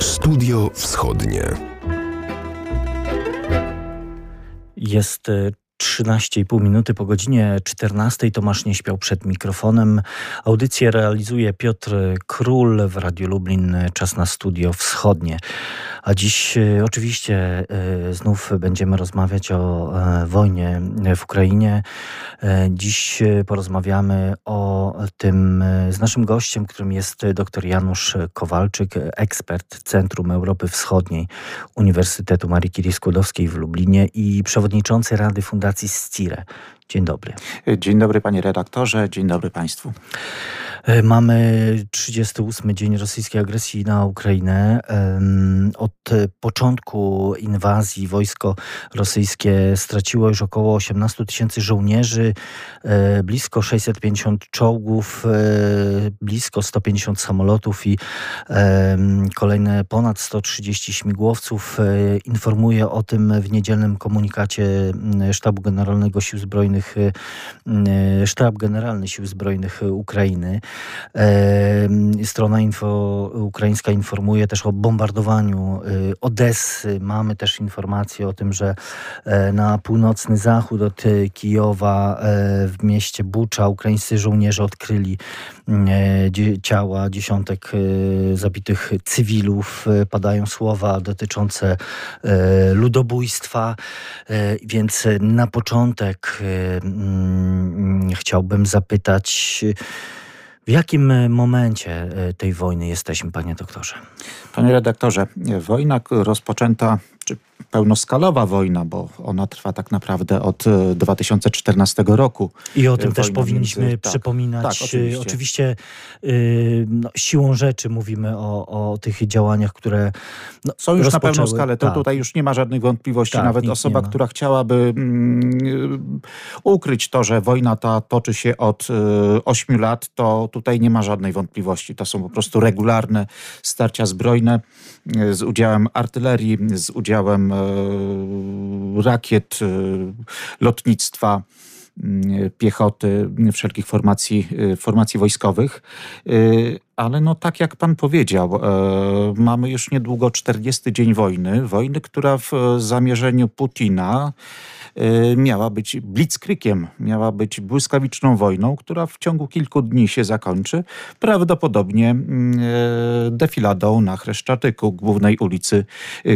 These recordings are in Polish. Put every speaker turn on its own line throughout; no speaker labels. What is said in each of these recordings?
Studio Wschodnie.
Jest 13,5 minuty po godzinie 14. Tomasz nie śpiał przed mikrofonem. Audycję realizuje Piotr Król w Radiu Lublin. Czas na studio wschodnie. A dziś e, oczywiście e, znów będziemy rozmawiać o e, wojnie w Ukrainie. Dziś porozmawiamy o tym z naszym gościem, którym jest dr Janusz Kowalczyk, ekspert Centrum Europy Wschodniej Uniwersytetu Marii Curie Skłodowskiej w Lublinie i przewodniczący Rady Fundacji SCIRE. Dzień dobry.
Dzień dobry panie redaktorze, dzień dobry państwu.
E, mamy 38 dzień rosyjskiej agresji na Ukrainę. Od początku inwazji wojsko rosyjskie straciło już około 18 tysięcy żołnierzy, e, blisko 650 czołgów, e, blisko 150 samolotów i kolejne ponad 130 śmigłowców. Informuje o tym w niedzielnym komunikacie Sztabu Generalnego Sił Zbrojnych, Sztab Generalny Sił Zbrojnych Ukrainy. Strona info, ukraińska informuje też o bombardowaniu y, Odessy. Mamy też informacje o tym, że e, na północny zachód od y, Kijowa e, w mieście Bucza ukraińscy żołnierze odkryli e, ciała dziesiątek zabitych cywilów. Padają słowa dotyczące ludobójstwa, więc na początek chciałbym zapytać, w jakim e, momencie e, tej wojny jesteśmy, panie doktorze?
Panie redaktorze, wojna rozpoczęta, czy pełnoskalowa wojna, bo ona trwa tak naprawdę od 2014 e, roku.
I o tym też powinniśmy między, tak, przypominać. Tak, oczywiście, oczywiście yy, no, siłą rzeczy mówimy o, o tych działaniach, które
no, są już na pełną skalę. To tak. tutaj już nie ma żadnych wątpliwości. Tak, Nawet osoba, która chciałaby mm, ukryć to, że wojna ta toczy się od y, 8 lat, to tutaj nie ma żadnej wątpliwości. To są po prostu regularne starcia zbrojne y, z udziałem artylerii, z udziałem E, rakiet, e, lotnictwa, piechoty, wszelkich formacji, e, formacji wojskowych. Ale no tak jak pan powiedział, mamy już niedługo 40 dzień wojny. Wojny, która w zamierzeniu Putina Y, miała być blitzkriegiem, miała być błyskawiczną wojną, która w ciągu kilku dni się zakończy, prawdopodobnie mm, defiladą na Chreszczatyku, głównej ulicy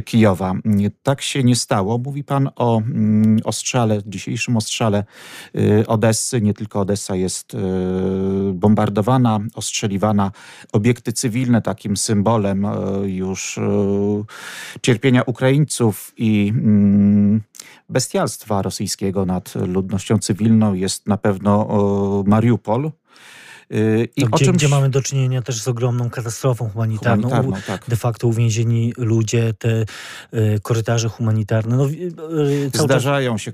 Kijowa. Tak się nie stało. Mówi pan o mm, ostrzale, dzisiejszym ostrzale Odessy. Nie tylko Odessa jest bombardowana, ostrzeliwana. Obiekty cywilne, takim symbolem już cierpienia Ukraińców i mm, bestialstwa rosyjskiego nad ludnością cywilną jest na pewno Mariupol,
Y, I gdzie, czymś... gdzie, mamy do czynienia też z ogromną katastrofą humanitarną. humanitarną tak. De facto uwięzieni ludzie, te y, korytarze humanitarne. No,
y, Zdarzają się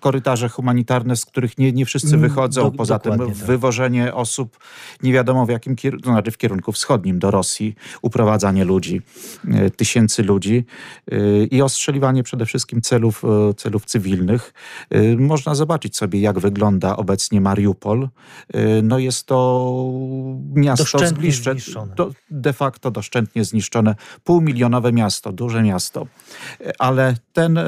korytarze humanitarne, z których nie, nie wszyscy mm, wychodzą. Do, Poza tym tak. wywożenie osób nie wiadomo w jakim kierunku, znaczy w kierunku wschodnim do Rosji, uprowadzanie ludzi, tysięcy ludzi i ostrzeliwanie przede wszystkim celów, celów cywilnych. Można zobaczyć sobie, jak wygląda obecnie Mariupol no jest to miasto zbliżone, de facto doszczętnie zniszczone, półmilionowe miasto, duże miasto. Ale ten e,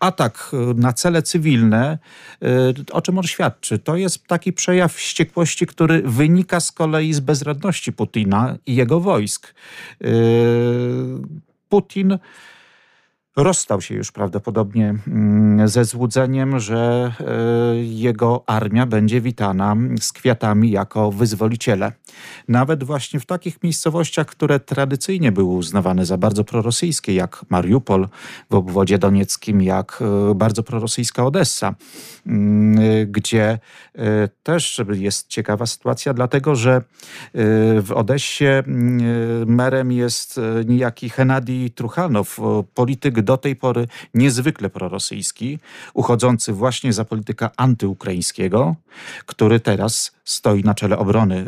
atak na cele cywilne, e, o czym on świadczy? To jest taki przejaw wściekłości, który wynika z kolei z bezradności Putina i jego wojsk. E, Putin rozstał się już prawdopodobnie mm, ze złudzeniem, że e, jego armia będzie witana z kwiatami jako wyzwoliciele. Nawet właśnie w takich miejscowościach, które tradycyjnie były uznawane za bardzo prorosyjskie, jak Mariupol w obwodzie donieckim, jak e, bardzo prorosyjska Odessa, mm, gdzie e, też jest ciekawa sytuacja, dlatego że w Odessie mm, merem jest niejaki Henadi Truchanow, polityk do tej pory niezwykle prorosyjski, uchodzący właśnie za polityka antyukraińskiego, który teraz stoi na czele obrony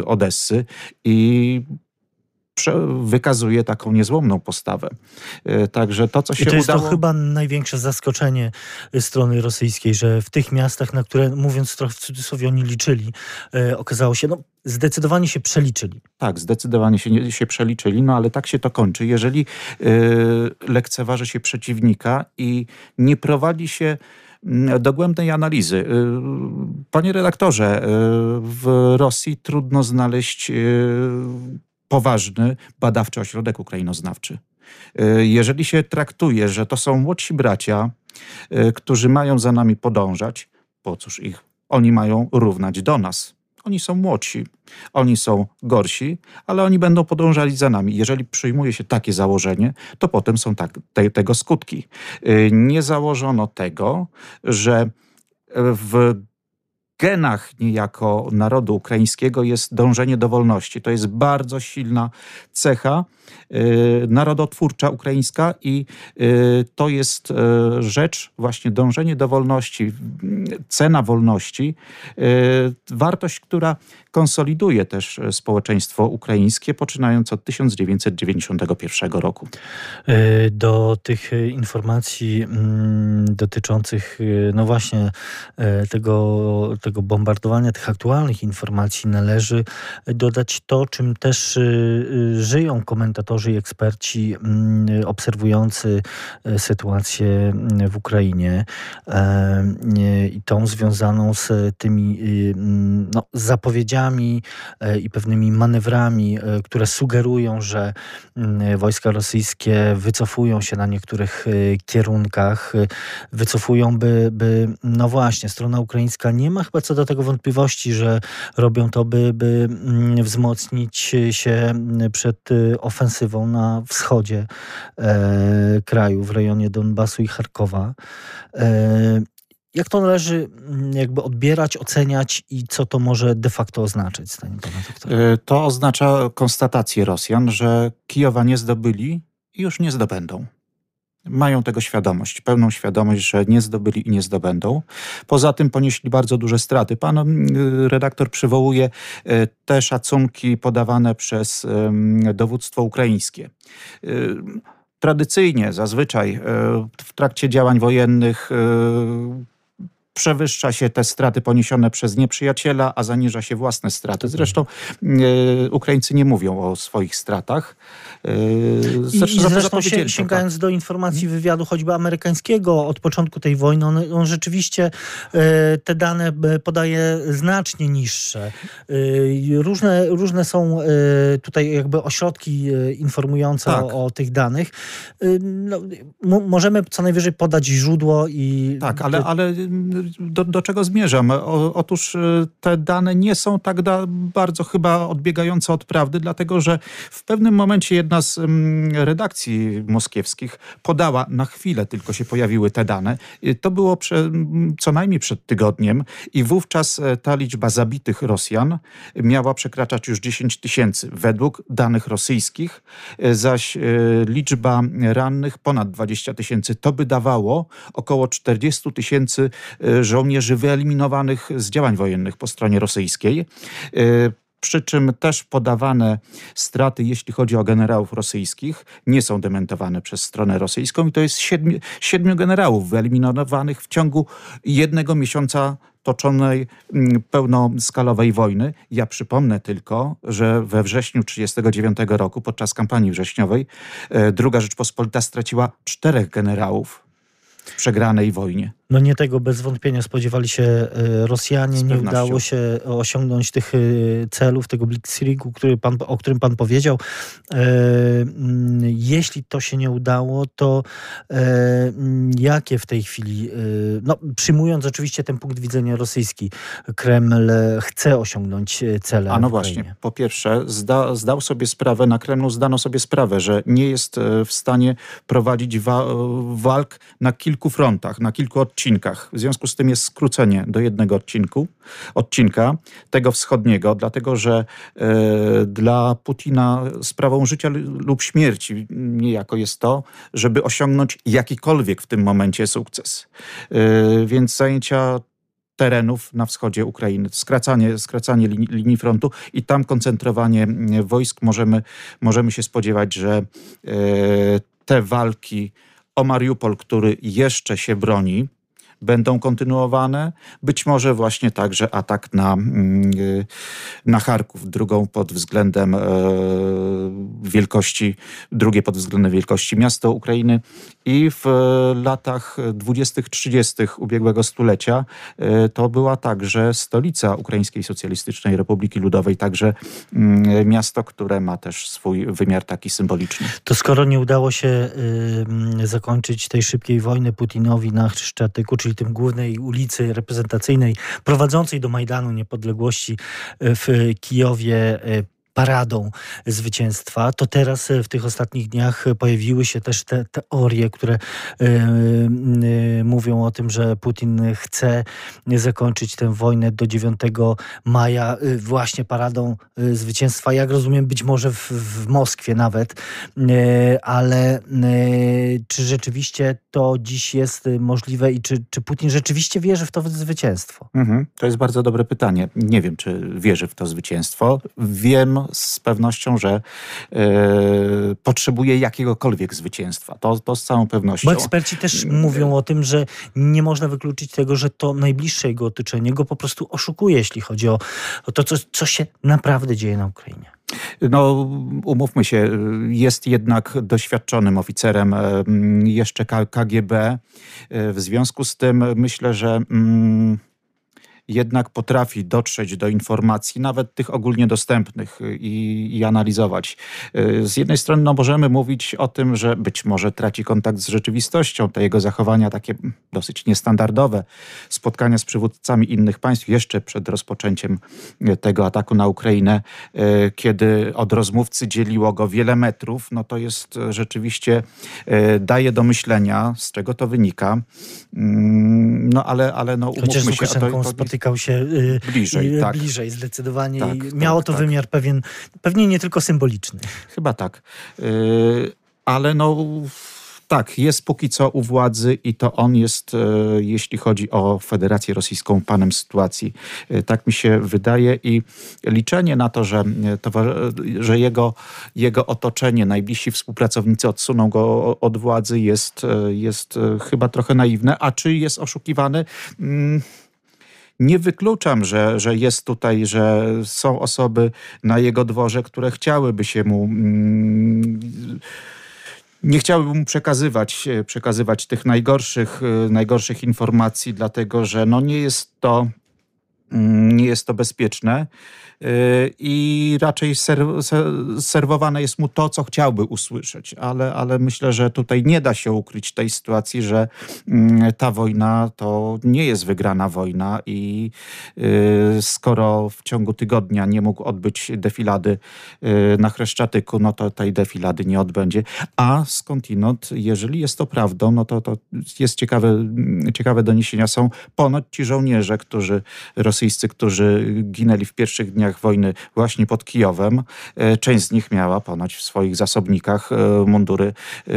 y, Odessy i wykazuje taką niezłomną postawę. Także to, co się
I to jest
udało...
to chyba największe zaskoczenie strony rosyjskiej, że w tych miastach, na które, mówiąc trochę w cudzysłowie, oni liczyli, okazało się, no zdecydowanie się przeliczyli.
Tak, zdecydowanie się, się przeliczyli, no ale tak się to kończy. Jeżeli yy, lekceważy się przeciwnika i nie prowadzi się dogłębnej analizy. Panie redaktorze, w Rosji trudno znaleźć poważny badawczy ośrodek ukrainoznawczy. Jeżeli się traktuje, że to są młodsi bracia, którzy mają za nami podążać, po cóż ich oni mają równać do nas? Oni są młodsi, oni są gorsi, ale oni będą podążali za nami. Jeżeli przyjmuje się takie założenie, to potem są tak, te, tego skutki. Y, nie założono tego, że w genach niejako narodu ukraińskiego jest dążenie do wolności. To jest bardzo silna cecha y, narodotwórcza ukraińska i y, to jest y, rzecz, właśnie dążenie do wolności, cena wolności, wartość, która konsoliduje też społeczeństwo ukraińskie, poczynając od 1991 roku.
Do tych informacji mm, dotyczących, no właśnie tego tego bombardowania tych aktualnych informacji należy dodać to, czym też y, y, żyją komentatorzy i eksperci mm, obserwujący y, sytuację mm, w Ukrainie e, i tą związaną z tymi mm, no, zapowiedziami e, i pewnymi manewrami, e, które sugerują, że wojska rosyjskie wycofują się na niektórych kierunkach, wycofują, by, by no właśnie, strona ukraińska nie ma chyba chyba co do tego wątpliwości, że robią to, by, by mm, wzmocnić się przed y, ofensywą na wschodzie e, kraju, w rejonie Donbasu i Charkowa. E, jak to należy mm, jakby odbierać, oceniać i co to może de facto oznaczać, zdaniem?
E, to oznacza konstatację Rosjan, że Kijowa nie zdobyli i już nie zdobędą mają tego świadomość, pełną świadomość, że nie zdobyli i nie zdobędą. Poza tym ponieśli bardzo duże straty. Pan mm, redaktor przywołuje e, te szacunki podawane przez dowództwo ukraińskie. E, tradycyjnie, zazwyczaj e, w trakcie działań wojennych przewyższa się te straty poniesione przez nieprzyjaciela, a zaniża się własne straty. Zresztą Ukraińcy nie mówią o swoich stratach.
I, i zresztą się, sięgając tak. do informacji wywiadu choćby amerykańskiego od początku tej wojny, on, on rzeczywiście e, te dane e, podaje znacznie niższe. E, różne, różne są tutaj jakby ośrodki informujące tak. o, o, tych danych. No, możemy co najwyżej podać źródło i...
Tak, ale, ale do, do czego zmierzam? O, otóż te dane nie są tak da, bardzo chyba odbiegające od prawdy, dlatego że w pewnym momencie jedna z mm, redakcji moskiewskich podała, na chwilę tylko się pojawiły te dane. To było prze, mm, co najmniej przed tygodniem i wówczas e, ta liczba zabitych Rosjan miała przekraczać już 10 tysięcy według danych rosyjskich, e, zaś e, liczba rannych ponad 20 tysięcy. To by dawało około 40 tysięcy żołnierzy wyeliminowanych z działań wojennych po stronie rosyjskiej przy czym też podawane straty, jeśli chodzi o generałów rosyjskich, nie są dementowane przez stronę rosyjską i to jest siedmiu, siedmiu generałów wyeliminowanych w ciągu jednego miesiąca toczonej mm, pełnoskalowej wojny. Ja przypomnę tylko, że we wrześniu 1939 roku, podczas kampanii wrześniowej, e, II Rzeczpospolita straciła czterech generałów w przegranej wojnie.
No nie tego bez wątpienia spodziewali się e, Rosjanie. Nie udało się osiągnąć tych e, celów, tego blitzkriegu, który pan, o którym pan powiedział. E, jeśli to się nie udało, to jakie w tej chwili, no przyjmując oczywiście ten punkt widzenia rosyjski, Kreml chce osiągnąć cele?
A no właśnie, po pierwsze zda, zdał sobie sprawę, na Kremlu zdano sobie sprawę, że nie jest w stanie prowadzić wa walk na kilku frontach, na kilku odcinkach. W związku z tym jest skrócenie do jednego odcinku, odcinka, tego wschodniego, dlatego że e, dla Putina sprawą życia lub śmierci niejako jest to, żeby osiągnąć jakikolwiek w tym momencie sukces. E, więc zajęcia terenów na wschodzie Ukrainy. Skracanie, skracanie linii, linii frontu i tam koncentrowanie wojsk. Możemy, możemy się spodziewać, że te walki o Mariupol, który jeszcze się broni, będą kontynuowane. Być może właśnie także atak na, mm, y, na Charków, drugą pod względem e, wielkości, drugie pod względem wielkości miasto Ukrainy. I w latach 20-30 ubiegłego stulecia e, to była także stolica Ukraińskiej Socjalistycznej Republiki Ludowej, także mm, miasto, które ma też swój wymiar taki symboliczny.
To skoro nie udało się y, zakończyć tej szybkiej wojny Putinowi na Chrzczatyku, czyli tym głównej ulicy reprezentacyjnej prowadzącej do Majdanu Niepodległości e, w Kijowie e, paradą zwycięstwa, to teraz e, w tych ostatnich dniach pojawiły się też te teorie, które yy, mówią o tym, że Putin chce zakończyć tę wojnę do 9 maja właśnie paradą zwycięstwa. Jak rozumiem, być może w, w Moskwie nawet, yy, ale yy, czy rzeczywiście to dziś jest możliwe i czy, czy Putin rzeczywiście wierzy w to zwycięstwo?
Mhm. To jest bardzo dobre pytanie. Nie wiem, czy wierzy w to zwycięstwo. Wiem z pewnością, że yy, potrzebuje jakiegokolwiek zwycięstwa. To, to z całą pewnością.
Bo eksperci też mówią o tym, że nie można wykluczyć tego, że to najbliższe jego otoczenie go po prostu oszukuje, jeśli chodzi o, o to, co, co się naprawdę dzieje na Ukrainie.
No, umówmy się, jest jednak doświadczonym oficerem jeszcze KGB. W związku z tym myślę, że. Mm, jednak potrafi dotrzeć do informacji, nawet tych ogólnie dostępnych y, i, i analizować. Y, z jednej strony no, możemy mówić o tym, że być może traci kontakt z rzeczywistością, te jego zachowania takie dosyć niestandardowe, spotkania z przywódcami innych państw jeszcze przed rozpoczęciem y, tego ataku na Ukrainę, kiedy od rozmówcy dzieliło go wiele metrów, no to jest rzeczywiście, daje do myślenia, z czego to wynika. Mm, no ale, ale no umówmy
się. To, to, spotykał się y, bliżej, y, tak. bliżej zdecydowanie tak, tak, miało to tak. wymiar pewien, pewnie nie tylko symboliczny.
Chyba tak. Y, ale no tak, jest póki co u władzy i to on jest, jeśli chodzi o Federację Rosyjską, panem sytuacji. Tak mi się wydaje i liczenie na to, że, to, że jego, jego otoczenie, najbliżsi współpracownicy odsuną go od władzy jest, jest chyba trochę naiwne. A czy jest oszukiwany? Mm, nie wykluczam, że, że jest tutaj, że są osoby na jego dworze, które chciałyby się mu. Mm, nie chciałbym mu przekazywać, przekazywać tych najgorszych, najgorszych informacji, dlatego że no nie jest to nie jest to bezpieczne. Y, i raczej serwowane jest mu to, co chciałby usłyszeć. Ale, ale myślę, że tutaj nie da się ukryć tej sytuacji, że mm, ta wojna to nie jest wygrana wojna i y, skoro w ciągu tygodnia nie mógł odbyć defilady y, na Chreszczatyku, no to tej defilady nie odbędzie. A skądinąd, jeżeli jest to prawdą, no to, to jest ciekawe, ciekawe doniesienia. Są ponoć ci żołnierze, którzy rosyjscy, którzy ginęli w pierwszych dniach wojny właśnie pod Kijowem. E, część z nich miała ponoć w swoich zasobnikach e, mundury e,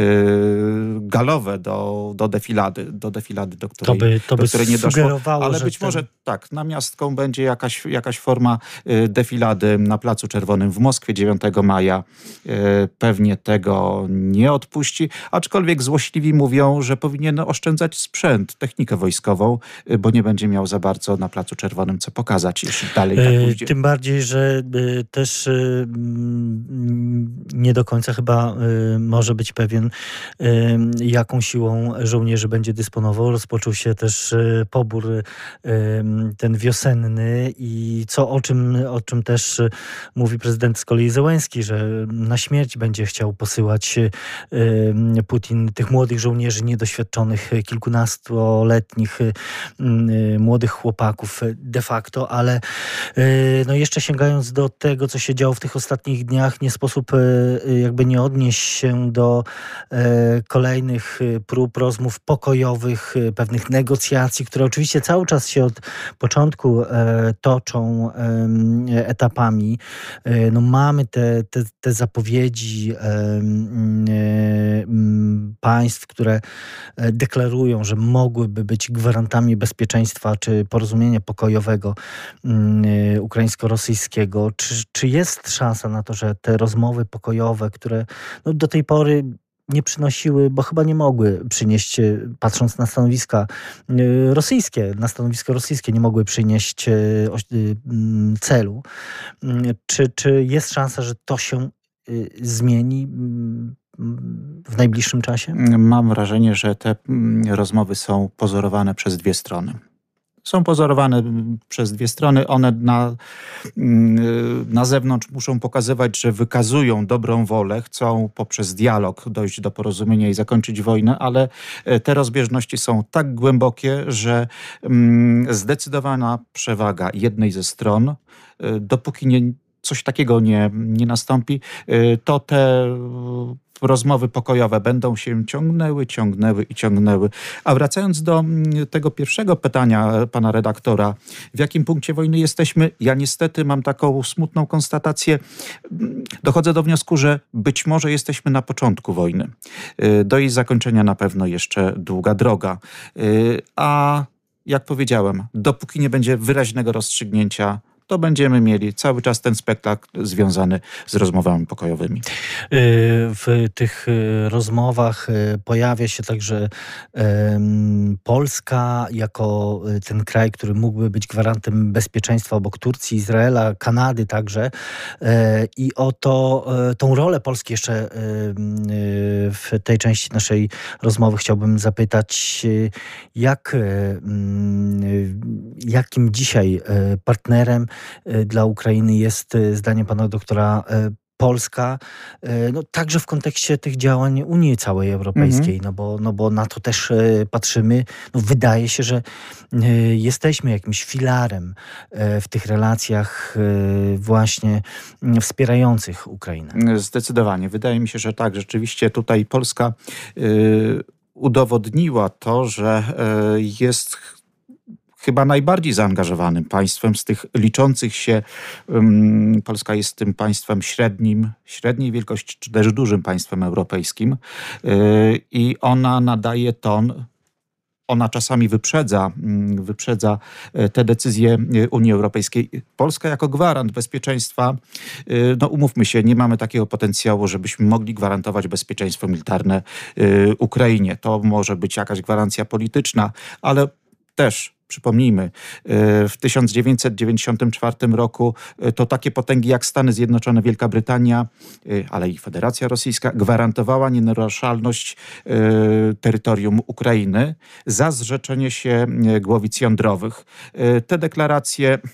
galowe do, do defilady, do defilady, do której,
to by, to
do której
nie doszło.
Ale być ten... może tak, namiastką będzie jakaś, jakaś forma defilady na Placu Czerwonym w Moskwie 9 maja. Pewnie tego nie odpuści, aczkolwiek złośliwi mówią, że powinien oszczędzać sprzęt, technikę wojskową, bo nie będzie miał za bardzo na Placu Czerwonym co pokazać, jeśli dalej tak pójdzie.
Tym bardziej że y, też mm, nie do końca chyba może być pewien, jaką siłą żołnierzy będzie dysponował. Rozpoczął się też pobór ten wiosenny i co o czym, o czym też mówi prezydent z kolei Zełenski, że na śmierć będzie chciał posyłać Putin tych młodych żołnierzy niedoświadczonych, kilkunastoletnich młodych chłopaków. De de facto, ale no jeszcze sięgając do tego, co się działo w tych ostatnich dniach, nie sposób jakby nie odnieść się do kolejnych prób rozmów pokojowych, pewnych negocjacji, które oczywiście cały czas się od początku toczą etapami. No mamy te, te, te zapowiedzi państw, które deklarują, że mogłyby być gwarantami bezpieczeństwa czy porozumienia pokojowego mm, y, ukraińsko-rosyjskiego. Czy, czy jest szansa na to, że te rozmowy pokojowe, które no, do tej pory nie przynosiły, bo chyba nie mogły przynieść, y, patrząc na stanowiska y, rosyjskie, na stanowisko rosyjskie, nie mogły przynieść mm, celu. Mm, czy, czy jest szansa, że to się zmieni w najbliższym czasie?
Mam wrażenie, że te rozmowy są pozorowane przez dwie strony są pozorowane przez dwie strony. One na, mm, na zewnątrz muszą pokazywać, że wykazują dobrą wolę, chcą poprzez dialog dojść do porozumienia i zakończyć wojnę, ale e, te rozbieżności są tak głębokie, że mm, zdecydowana przewaga jednej ze stron, e, dopóki nie, coś takiego nie, nie nastąpi, e, to te rozmowy pokojowe będą się ciągnęły, ciągnęły i ciągnęły. A wracając do mm, tego pierwszego pytania pana redaktora, w jakim punkcie wojny jesteśmy? Ja niestety mam taką smutną konstatację. Mm, dochodzę do wniosku, że być może jesteśmy na początku wojny. Y, do jej zakończenia na pewno jeszcze długa droga. Y, a jak powiedziałem, dopóki nie będzie wyraźnego rozstrzygnięcia to będziemy mieli cały czas ten spektakl związany z rozmowami pokojowymi. Y,
w tych y, rozmowach y, pojawia się także Polska jako ten kraj, który mógłby być gwarantem bezpieczeństwa obok Turcji, Izraela, Kanady także. I o to, tą rolę Polski jeszcze w tej części naszej rozmowy chciałbym zapytać, jak, jakim dzisiaj partnerem E, dla Ukrainy jest, e, zdaniem pana doktora, e, Polska, no także w kontekście tych działań Unii całej Europejskiej, mhm. no, bo, no bo na to też patrzymy. No wydaje się, że jesteśmy jakimś filarem w tych relacjach właśnie wspierających Ukrainę.
Zdecydowanie. Wydaje mi się, że tak. Rzeczywiście tutaj Polska udowodniła to, że jest chyba najbardziej zaangażowanym państwem z tych liczących się. Polska jest tym państwem średnim, średniej wielkości, czy też dużym państwem europejskim yy, i ona nadaje ton ona czasami wyprzedza, mm, wyprzedza e, te decyzje e, Unii Europejskiej. Polska jako gwarant bezpieczeństwa, e, no umówmy się, nie mamy takiego potencjału, żebyśmy mogli gwarantować bezpieczeństwo militarne Ukrainie. To może być jakaś gwarancja polityczna, ale też przypomnijmy, e, w 1994 roku e, to takie potęgi jak Stany Zjednoczone, Wielka Brytania, e, ale i Federacja Rosyjska gwarantowała nienaruszalność terytorium Ukrainy za zrzeczenie się głowic jądrowych. Te deklaracje
no,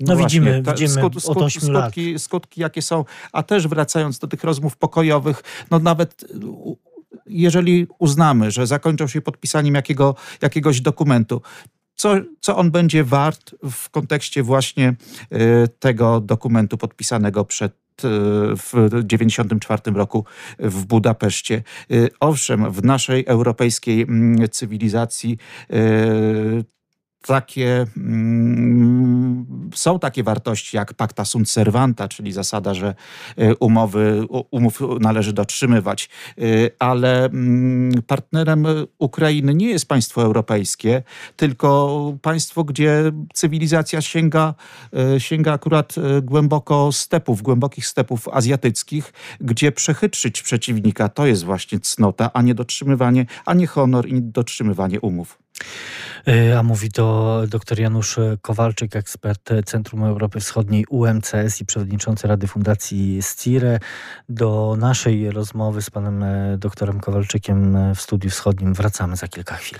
no właśnie, widzimy, ta, widzimy skut, skut, od 8
skutki,
lat.
skutki jakie są, a też wracając do tych rozmów pokojowych, no nawet jeżeli uznamy, że zakończą się podpisaniem jakiego, jakiegoś dokumentu, co, co on będzie wart w kontekście właśnie e, tego dokumentu podpisanego przed e, w 1994 roku w Budapeszcie. E, owszem, w naszej europejskiej mm, cywilizacji takie, mm, są takie wartości jak pacta sunt servanta, czyli zasada, że e, umowy, umów należy dotrzymywać, e, ale mm, partnerem Ukrainy nie jest państwo europejskie, tylko państwo, gdzie cywilizacja sięga, e, sięga akurat głęboko stepów, głębokich stepów azjatyckich, gdzie przechytrzyć przeciwnika to jest właśnie cnota, a nie dotrzymywanie, a nie honor i dotrzymywanie umów.
E, a mówi to dr Janusz Kowalczyk, ekspert Centrum Europy Wschodniej UMCS i przewodniczący Rady Fundacji SCIRE. Do naszej rozmowy z panem e, doktorem Kowalczykiem w Studiu Wschodnim wracamy za kilka chwil.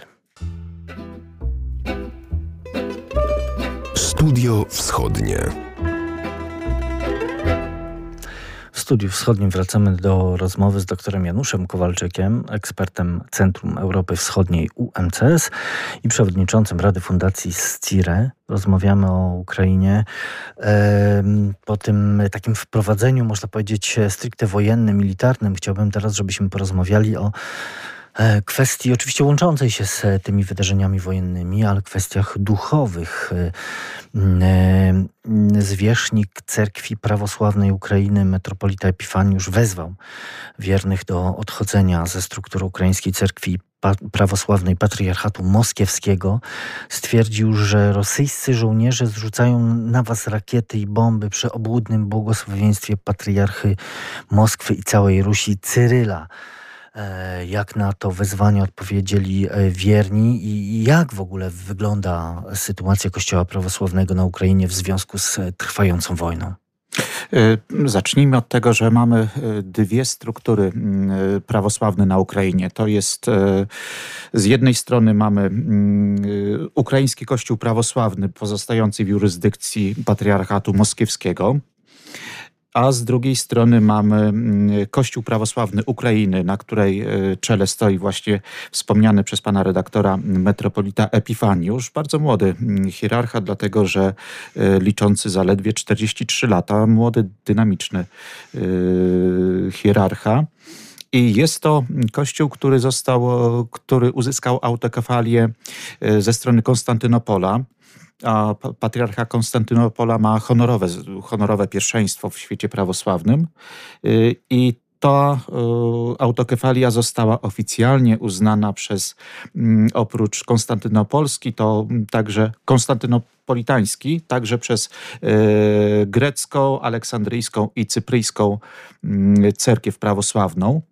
Studio Wschodnie.
Studiu Wschodnim wracamy do rozmowy z doktorem Januszem Kowalczykiem, ekspertem Centrum Europy Wschodniej UMCS i przewodniczącym Rady Fundacji SCIRE. Rozmawiamy o Ukrainie. Po tym takim wprowadzeniu, można powiedzieć, stricte wojennym, militarnym, chciałbym teraz, żebyśmy porozmawiali o kwestii oczywiście łączącej się z tymi wydarzeniami wojennymi, ale kwestiach duchowych. E, e, zwierzchnik cerkwi prawosławnej Ukrainy, metropolita Epifaniusz, wezwał wiernych do odchodzenia ze struktury ukraińskiej cerkwi prawosławnej patriarchatu moskiewskiego stwierdził, że rosyjscy żołnierze zrzucają na was rakiety i bomby przy obłudnym błogosławieństwie patriarchy Moskwy i całej Rusi Cyryla. E, jak na to wezwanie odpowiedzieli e, wierni i jak w ogóle wygląda sytuacja Kościoła prawosławnego na Ukrainie w związku z trwającą wojną?
E, zacznijmy od tego, że mamy dwie struktury prawosławne na Ukrainie. To jest z jednej strony mamy ukraiński Kościół prawosławny pozostający w jurysdykcji patriarchatu moskiewskiego, a z drugiej strony mamy mm, Kościół Prawosławny Ukrainy, na której e, czele stoi właśnie wspomniany przez pana redaktora metropolita Epifaniusz, bardzo młody mm, hierarcha, dlatego że e, liczący zaledwie 43 lata, młody, dynamiczny e, hierarcha. I jest to kościół, który został, który uzyskał autokefalię ze strony Konstantynopola a patriarcha Konstantynopola ma honorowe, honorowe pierwszeństwo w świecie prawosławnym y, i ta autokefalia została oficjalnie uznana przez mm, oprócz konstantynopolski, to także konstantynopolitański, także przez grecką, aleksandryjską i cypryjską mm, cerkiew prawosławną.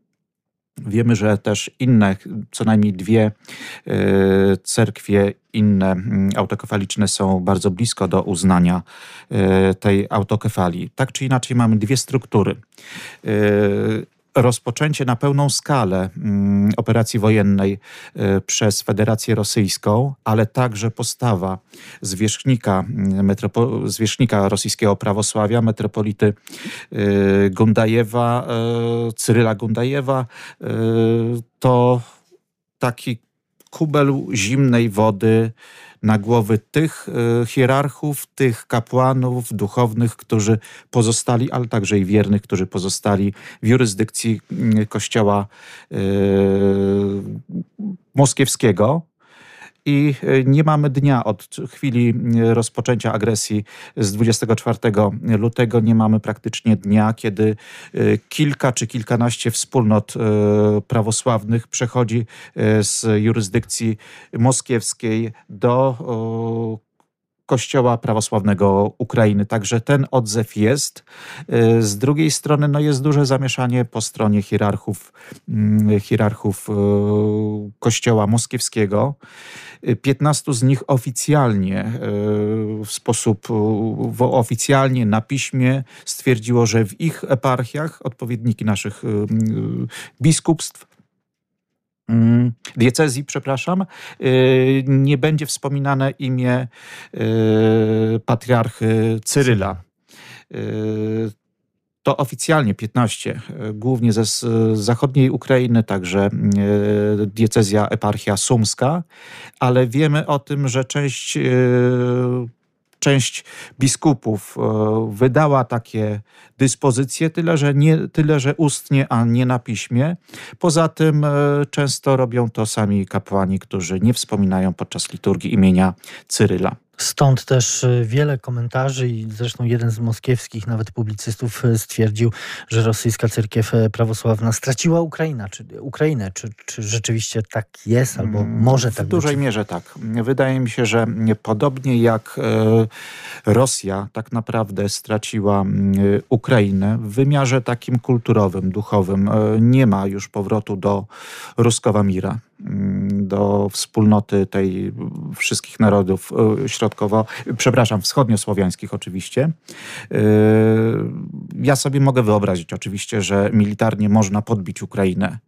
Wiemy, że też inne, co najmniej dwie e, cerkwie, inne mm, autokefaliczne są bardzo blisko do uznania e, tej autokefalii. Tak czy inaczej mamy dwie struktury e, rozpoczęcie na pełną skalę mm, operacji wojennej y, przez Federację Rosyjską, ale także postawa zwierzchnika, mm, zwierzchnika rosyjskiego prawosławia, metropolity y, Gundajewa, y, Cyryla Gundajewa, to taki kubel zimnej wody na głowy tych e, hierarchów, tych kapłanów duchownych, którzy pozostali, ale także i wiernych, którzy pozostali w jurysdykcji mm, kościoła e, moskiewskiego i e, nie mamy dnia od chwili e, rozpoczęcia agresji z 24 lutego, nie mamy praktycznie dnia, kiedy e, kilka czy kilkanaście wspólnot prawosławnych przechodzi z jurysdykcji moskiewskiej do Kościoła Prawosławnego Ukrainy. Także ten odzew jest. Z drugiej strony no jest duże zamieszanie po stronie hierarchów, mm, hierarchów Kościoła Moskiewskiego. 15 z nich oficjalnie, w sposób oficjalnie na piśmie stwierdziło, że w ich eparchiach, odpowiedniki naszych biskupstw, diecezji, przepraszam, e, nie będzie wspominane imię patriarchy Cyryla. To oficjalnie 15, e, głównie ze zachodniej Ukrainy, także diecezja eparchia sumska, ale wiemy o tym, że część część biskupów wydała takie dyspozycje, tyle że, nie, tyle że ustnie, a nie na piśmie. Poza tym często robią to sami kapłani, którzy nie wspominają podczas liturgii imienia Cyryla.
Stąd też y, wiele komentarzy i zresztą jeden z moskiewskich nawet publicystów y, stwierdził, że rosyjska cerkiew y, prawosławna straciła Ukraina, czy, Ukrainę. Czy, czy rzeczywiście tak jest albo mm, może tak
być? W dużej
być?
mierze tak. Wydaje mi się, że podobnie jak Rosja tak naprawdę straciła Ukrainę w wymiarze takim kulturowym, duchowym, nie ma już powrotu do Ruskowa Mira. Mm, do wspólnoty tej wszystkich narodów e, środkowo, przepraszam, wschodniosłowiańskich oczywiście. E, ja sobie mogę wyobrazić oczywiście, że militarnie można podbić Ukrainę,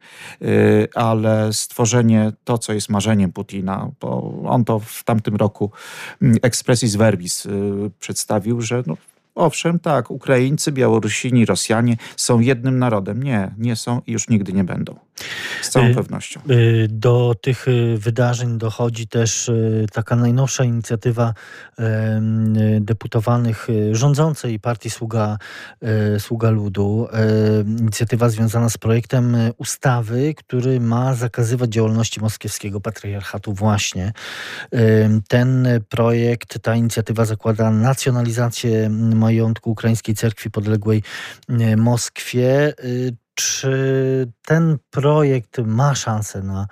e, ale stworzenie to, co jest marzeniem Putina, bo on to w tamtym roku mm, expressis verbis przedstawił, że no, Owszem, tak, Ukraińcy, Białorusini, Rosjanie są jednym narodem. Nie, nie są i już nigdy nie będą. Z całą y, pewnością.
Y, do tych y, wydarzeń dochodzi też taka najnowsza inicjatywa deputowanych rządzącej partii Sługa, Sługa Ludu. Inicjatywa związana z projektem ustawy, który ma zakazywać działalności moskiewskiego patriarchatu właśnie. Ten projekt, ta inicjatywa zakłada nacjonalizację majątku ukraińskiej cerkwi podległej Moskwie. Czy ten projekt ma szansę na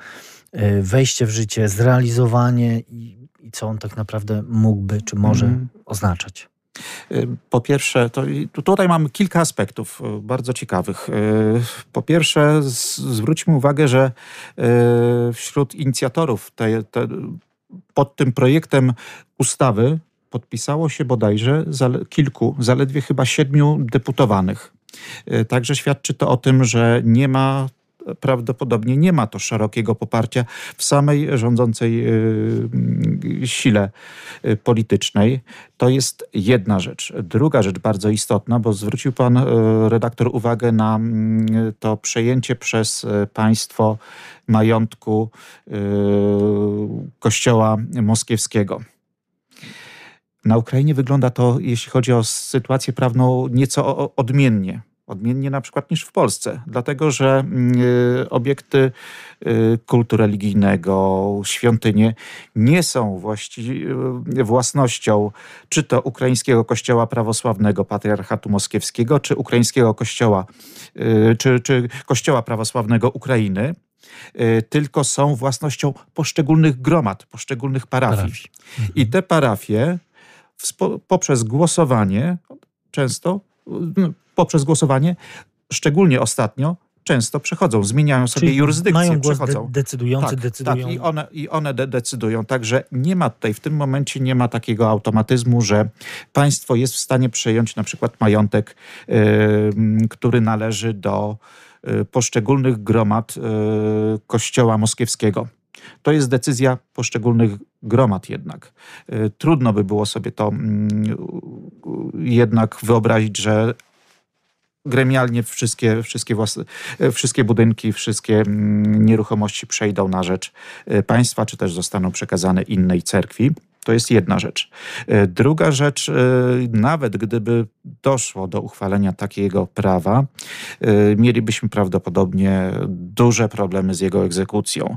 e, wejście w życie, zrealizowanie i, i co on tak naprawdę mógłby, czy może mm. oznaczać?
E, po pierwsze, to tutaj mamy kilka aspektów e, bardzo ciekawych. Po pierwsze, zwróćmy uwagę, że wśród inicjatorów te, te, pod tym projektem ustawy podpisało się bodajże kilku, zaledwie chyba siedmiu deputowanych. E, także świadczy to o tym, że nie ma prawdopodobnie nie ma to szerokiego poparcia w samej rządzącej e, sile e, politycznej. To jest jedna rzecz. Druga rzecz bardzo istotna, bo zwrócił pan redaktor uwagę na to przejęcie przez państwo majątku kościoła moskiewskiego. Na Ukrainie wygląda to, jeśli chodzi o sytuację prawną, nieco odmiennie. Odmiennie na przykład niż w Polsce, dlatego że y, obiekty y, kultu religijnego, świątynie nie są właści y, własnością czy to ukraińskiego kościoła prawosławnego patriarchatu moskiewskiego, czy ukraińskiego kościoła, czy, czy kościoła prawosławnego Ukrainy, tylko są własnością poszczególnych gromad, poszczególnych parafii. parafii. I te parafie poprzez głosowanie, często poprzez głosowanie, szczególnie ostatnio, często przechodzą, zmieniają sobie Czyli jurysdykcję.
Mają
głos przechodzą.
De decydujący,
tak,
decydują.
Tak, i one, i one de decydują. Także nie ma tutaj, w tym momencie nie ma takiego automatyzmu, że państwo jest w stanie przejąć na przykład majątek, yy, który należy do yy, poszczególnych gromad yy, kościoła moskiewskiego. To jest decyzja poszczególnych gromad jednak. Y, trudno by było sobie to mm, jednak wyobrazić, że gremialnie wszystkie, wszystkie, własne, wszystkie budynki, wszystkie mm, nieruchomości przejdą na rzecz y, państwa, czy też zostaną przekazane innej cerkwi. To jest jedna rzecz. E, druga rzecz, e, nawet gdyby doszło do uchwalenia takiego prawa, e, mielibyśmy prawdopodobnie duże problemy z jego egzekucją.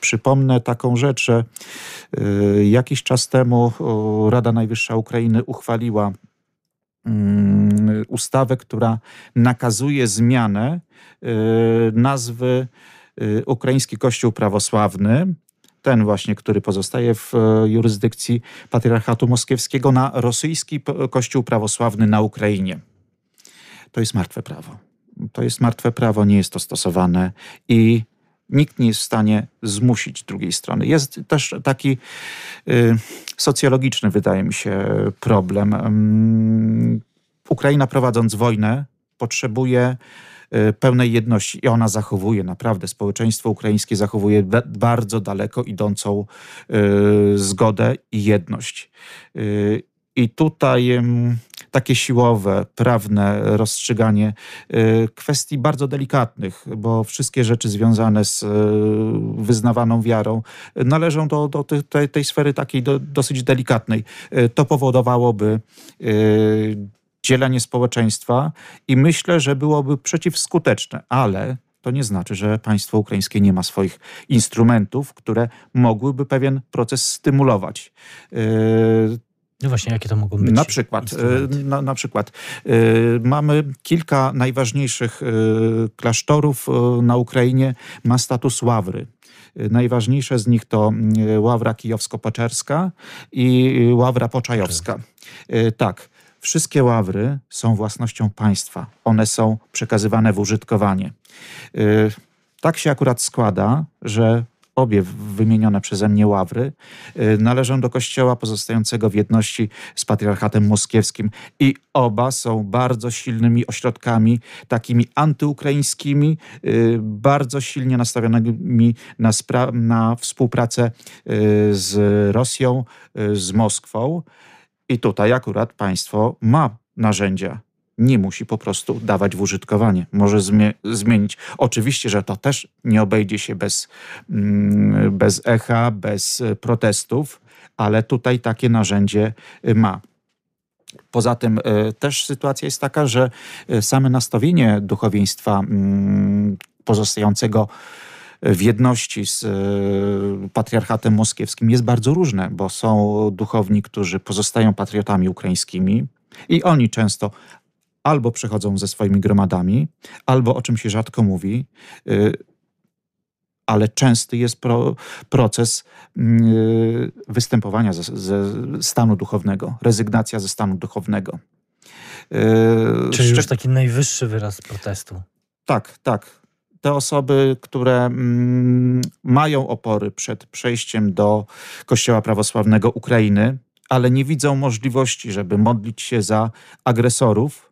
Przypomnę taką rzecz, że jakiś czas temu Rada Najwyższa Ukrainy uchwaliła mm, ustawę, która nakazuje zmianę nazwy Ukraiński Kościół Prawosławny ten właśnie, który pozostaje w e, jurysdykcji patriarchatu moskiewskiego, na rosyjski kościół prawosławny na Ukrainie. To jest martwe prawo. To jest martwe prawo, nie jest to stosowane i nikt nie jest w stanie zmusić drugiej strony. Jest też taki y, socjologiczny, wydaje mi się, problem. Um, Ukraina prowadząc wojnę potrzebuje pełnej jedności i ona zachowuje naprawdę, społeczeństwo ukraińskie zachowuje bardzo daleko idącą y, zgodę i jedność. Y, I tutaj takie siłowe, prawne rozstrzyganie kwestii bardzo delikatnych, bo wszystkie rzeczy związane z wyznawaną wiarą należą do, do tej, tej sfery takiej do, dosyć delikatnej. To powodowałoby dzielenie społeczeństwa i myślę, że byłoby przeciwskuteczne, ale to nie znaczy, że państwo ukraińskie nie ma swoich instrumentów, które mogłyby pewien proces stymulować.
No właśnie, jakie to mogą być?
Na przykład, na, na, przykład yy, mamy kilka najważniejszych yy, klasztorów yy, na Ukrainie, ma status ławry. Najważniejsze z nich to Ławra Kijowsko-Poczerska i Ławra Poczajowska. Tak. Wszystkie ławry są własnością państwa. One są przekazywane w użytkowanie. Y, tak się akurat składa, że obie wymienione przeze mnie ławry y, należą do kościoła pozostającego w jedności z patriarchatem moskiewskim i oba są bardzo silnymi ośrodkami, takimi antyukraińskimi, y, bardzo silnie nastawionymi na, na współpracę z Rosją, z Moskwą. I tutaj akurat państwo ma narzędzia nie musi po prostu dawać w użytkowanie. Może zmie zmienić. Oczywiście, że to też nie obejdzie się bez, mm, bez echa, bez protestów, ale tutaj takie narzędzie ma. Poza tym e, też sytuacja jest taka, że e, same nastawienie duchowieństwa mm, pozostającego w jedności z e, patriarchatem moskiewskim jest bardzo różne, bo są duchowni, którzy pozostają patriotami ukraińskimi i oni często albo przychodzą ze swoimi gromadami, albo o czym się rzadko mówi, y, ale częsty jest pro, proces y, występowania ze, ze, stanu duchownego, rezygnacja ze stanu duchownego.
Czyli już taki najwyższy wyraz protestu.
Tak, tak. Te osoby, które mm, mają opory przed przejściem do Kościoła Prawosławnego Ukrainy, ale nie widzą możliwości, żeby modlić się za agresorów,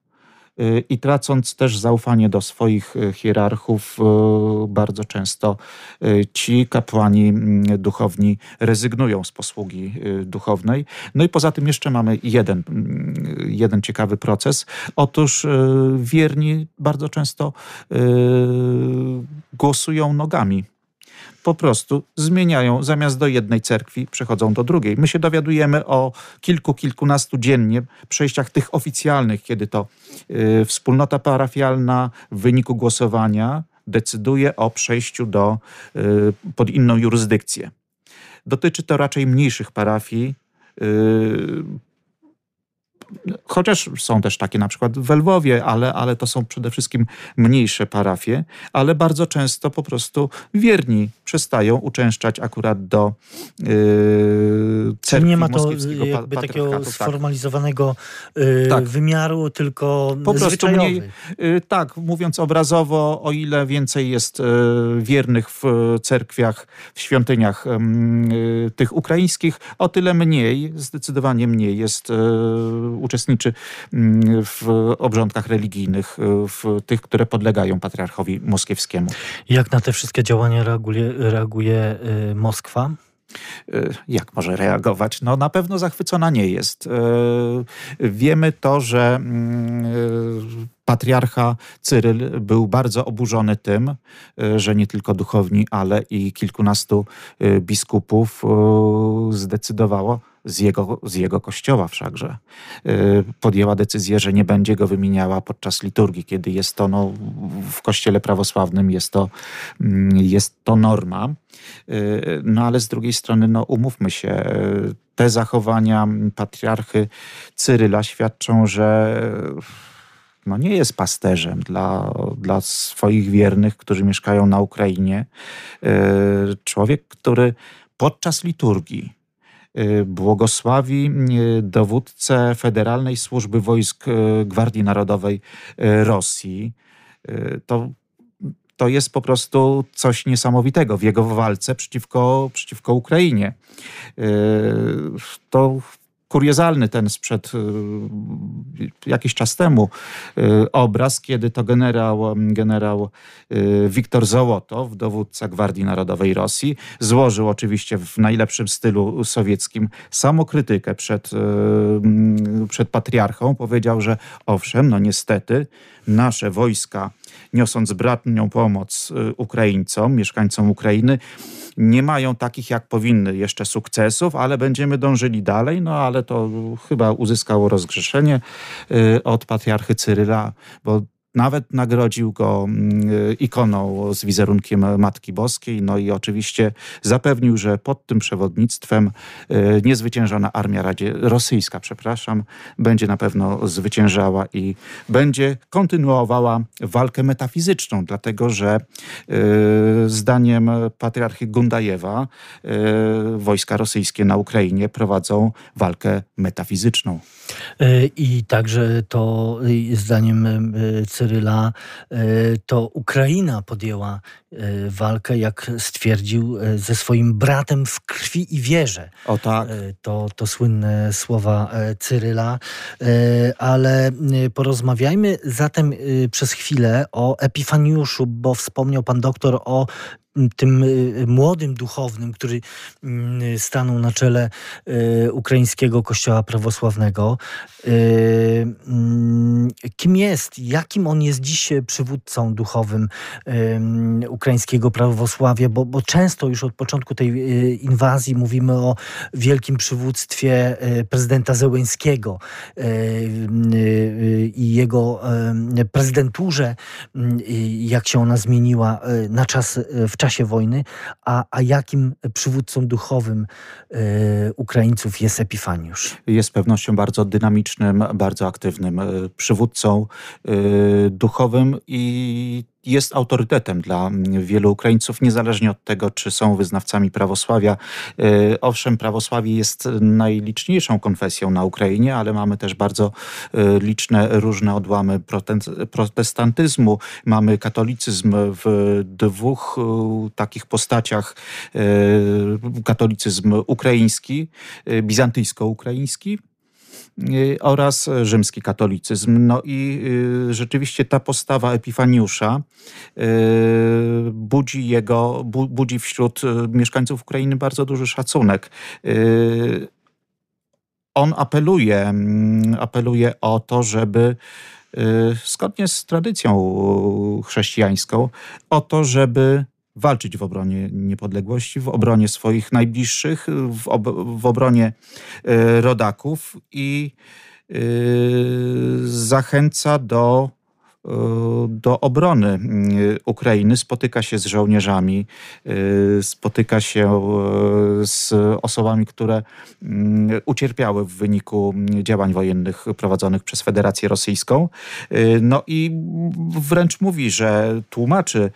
i tracąc też zaufanie do swoich y, hierarchów, y, bardzo często ci kapłani mm, duchowni rezygnują z posługi duchownej. No i poza tym jeszcze mamy jeden, mm, jeden ciekawy proces. Otóż wierni bardzo często głosują nogami po prostu zmieniają, zamiast do jednej cerkwi przechodzą do drugiej. My się dowiadujemy o kilku, kilkunastu dziennie przejściach tych oficjalnych, kiedy to y, wspólnota parafialna w wyniku głosowania decyduje o przejściu do, y, pod inną jurysdykcję. Dotyczy to raczej mniejszych parafii, y, chociaż są też takie na przykład w Lwowie, ale, ale to są przede wszystkim mniejsze parafie, ale bardzo często po prostu wierni przestają uczęszczać akurat do yy, cerkwi
nie ma to jakby takiego tak. sformalizowanego yy, tak. wymiaru, tylko po prostu mniej,
yy, Tak, mówiąc obrazowo, o ile więcej jest yy, wiernych w cerkwiach, w świątyniach yy, tych ukraińskich, o tyle mniej, zdecydowanie mniej jest yy, uczestniczy mm, w obrządkach religijnych, y, w tych, które podlegają patriarchowi moskiewskiemu.
Jak na te wszystkie działania reaguje, reaguje y, Moskwa?
Y, jak może reagować? No na pewno zachwycona nie jest. Wiemy to, że mm, patriarcha Cyryl był bardzo oburzony tym, że nie tylko duchowni, ale i kilkunastu biskupów zdecydowało z jego, z jego kościoła wszakże, y, podjęła decyzję, że nie będzie go wymieniała podczas liturgii, kiedy jest to no, w kościele prawosławnym jest to, mm, jest to norma. Y, no ale z drugiej strony, no umówmy się, y, te zachowania patriarchy Cyryla świadczą, że no nie jest pasterzem dla, dla swoich wiernych, którzy mieszkają na Ukrainie. Człowiek, który podczas liturgii błogosławi y, dowódcę Federalnej Służby Wojsk y, Gwardii Narodowej Rosji. To, to jest po prostu coś niesamowitego w jego walce przeciwko, przeciwko Ukrainie. To kuriozalny ten sprzed y, jakiś czas temu y, obraz, kiedy to generał, generał y, Wiktor Zołotow, dowódca Gwardii Narodowej Rosji, złożył oczywiście w najlepszym stylu sowieckim samokrytykę przed, przed patriarchą. Powiedział, że owszem, no niestety nasze wojska niosąc bratnią pomoc Ukraińcom, mieszkańcom Ukrainy, nie mają takich, jak powinny jeszcze sukcesów, ale będziemy dążyli dalej, no ale to chyba uzyskało rozgrzeszenie y, od patriarchy Cyryla, bo nawet nagrodził go mm, ikoną z wizerunkiem Matki Boskiej, no i oczywiście zapewnił, że pod tym przewodnictwem y, niezwyciężona armia radzie, rosyjska, przepraszam, będzie na pewno zwyciężała i będzie kontynuowała walkę metafizyczną, dlatego że y, zdaniem patriarchy Gundajewa y, wojska rosyjskie na Ukrainie prowadzą walkę metafizyczną.
I także to zdaniem Cyryla, e, to Ukraina podjęła e, walkę, jak stwierdził, e, ze swoim bratem w krwi i wierze.
O tak.
To, to słynne słowa Cyryla. Ale porozmawiajmy zatem przez chwilę o Epifaniuszu, bo wspomniał pan doktor o tym młodym duchownym, który mm, stanął na czele ukraińskiego kościoła prawosławnego. Mm, kim jest, jakim on jest dziś przywódcą duchowym ukraińskiego prawosławia, bo, bo często już od początku tej inwazji mówimy o wielkim przywództwie prezydenta Zełęńskiego i jego prezydenturze, jak się ona zmieniła na czas, w czasie wojny, a, a jakim przywódcą duchowym Ukraińców jest Epifaniusz?
Jest z pewnością bardzo dynamicznym, bardzo aktywnym przywódcą duchowym i jest autorytetem dla wielu Ukraińców, niezależnie od tego, czy są wyznawcami prawosławia. E, owszem, prawosławie jest najliczniejszą konfesją na Ukrainie, ale mamy też bardzo e, liczne różne odłamy protestantyzmu. Mamy katolicyzm w dwóch e, takich postaciach. Katolicyzm ukraiński, bizantyjsko-ukraiński, oraz rzymski katolicyzm. No i y, rzeczywiście ta postawa Epifaniusza y, budzi jego, budzi wśród mieszkańców Ukrainy bardzo duży szacunek on apeluje, mm, apeluje o to, żeby zgodnie z tradycją chrześcijańską, o to, żeby walczyć w obronie niepodległości, w obronie swoich najbliższych, w, ob w obronie y, rodaków i y, zachęca do E, do obrony mm, Ukrainy, spotyka się z żołnierzami, e, spotyka się z osobami, które ucierpiały w wyniku działań wojennych prowadzonych przez Federację Rosyjską. No i wręcz mówi, że tłumaczy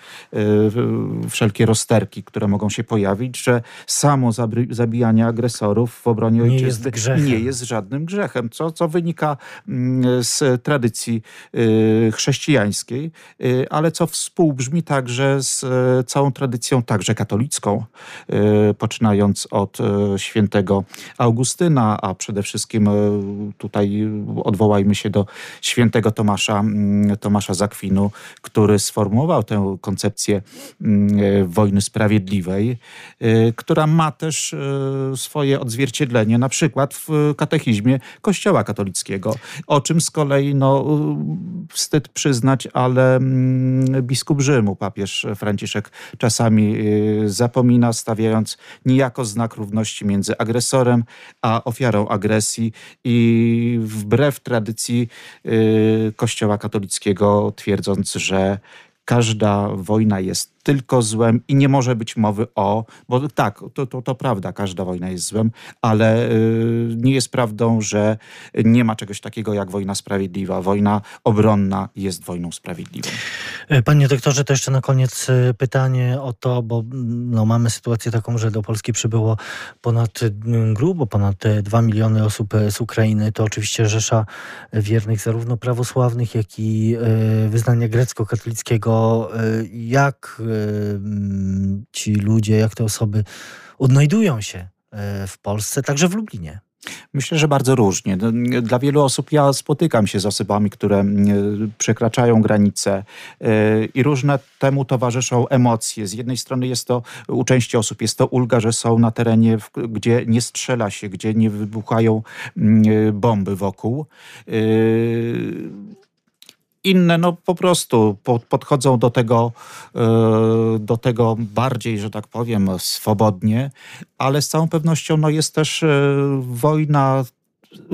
wszelkie rozterki, które mogą się pojawić, że samo zabijanie agresorów w obronie nie ojczyzny jest nie jest żadnym grzechem, co, co wynika mm, z tradycji chrześcijańskiej chrześcijańskiej, y, ale co współbrzmi także z e, całą tradycją także katolicką, y, poczynając od e, świętego Augustyna, a przede wszystkim e, tutaj odwołajmy się do świętego Tomasza, Tomasza Zakwinu, który sformułował tę koncepcję wojny sprawiedliwej, która ma też swoje odzwierciedlenie na przykład w katechizmie Kościoła katolickiego, o czym z kolei no, wstyd przyznać, ale mm, biskup Rzymu, papież Franciszek, czasami y, zapomina, stawiając niejako znak równości między agresorem a ofiarą agresji i wbrew tradycji y, Kościoła katolickiego, twierdząc, że każda wojna jest tylko złem i nie może być mowy o, bo tak, to, to, to prawda, każda wojna jest złem, ale y, nie jest prawdą, że nie ma czegoś takiego jak wojna sprawiedliwa. Wojna obronna jest wojną sprawiedliwą.
E, panie doktorze, to jeszcze na koniec e, pytanie o to, bo no, mamy sytuację taką, że do Polski przybyło ponad grubo, ponad 2 miliony osób z Ukrainy. To oczywiście rzesza wiernych zarówno prawosławnych, jak i e, wyznania grecko-katolickiego. Jak ci ludzie, jak te osoby odnajdują się e, w Polsce, także w Lublinie?
Myślę, że bardzo różnie. No, dla wielu osób ja spotykam się z osobami, które przekraczają granice e, i różne temu towarzyszą emocje. Z jednej strony jest to, u części osób jest to ulga, że są na terenie, gdzie nie strzela się, gdzie nie wybuchają bomby wokół e, inne no po prostu podchodzą do tego, e, do tego bardziej, że tak powiem, swobodnie, ale z całą pewnością no jest też e, wojna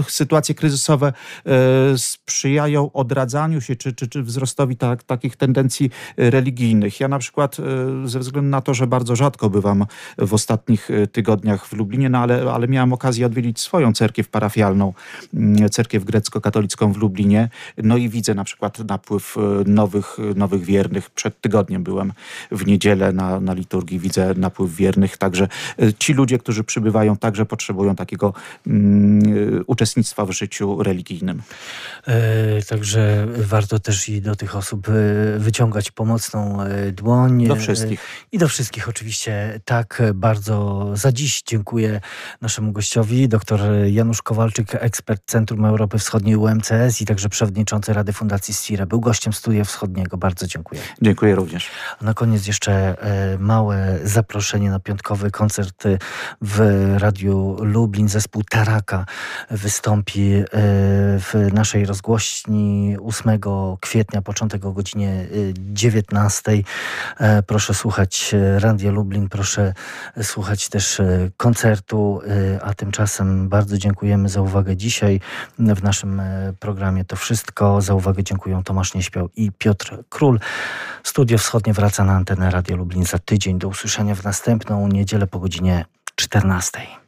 sytuacje kryzysowe e, sprzyjają odradzaniu się czy, czy, czy wzrostowi tak, takich tendencji religijnych. Ja na przykład e, ze względu na to, że bardzo rzadko bywam w ostatnich e, tygodniach w Lublinie, no ale, ale miałem okazję odwiedzić swoją cerkiew parafialną, mm, cerkiew grecko-katolicką w Lublinie, no i widzę na przykład napływ nowych, nowych wiernych. Przed tygodniem byłem w niedzielę na, na liturgii, widzę napływ wiernych, także ci ludzie, którzy przybywają, także potrzebują takiego um, uczestnictwa w życiu religijnym.
Także warto też i do tych osób wyciągać pomocną dłoń.
Do wszystkich.
I do wszystkich oczywiście. Tak, bardzo za dziś dziękuję naszemu gościowi, dr Janusz Kowalczyk, ekspert Centrum Europy Wschodniej UMCS i także przewodniczący Rady Fundacji STIRE. Był gościem Studia Wschodniego. Bardzo dziękuję.
Dziękuję również.
A na koniec jeszcze małe zaproszenie na piątkowy koncert w Radiu Lublin. Zespół Taraka wystąpi e, w naszej rozgłośni 8 kwietnia, początek o godzinie 19. E, e, proszę słuchać Radia Lublin, proszę słuchać też koncertu, a tymczasem bardzo dziękujemy za uwagę dzisiaj w naszym programie. To wszystko. Za uwagę dziękuję Tomasz Nieśpiał i Piotr Król. Studio Wschodnie wraca na antenę Radio Lublin za tydzień. Do usłyszenia w następną niedzielę po godzinie 14.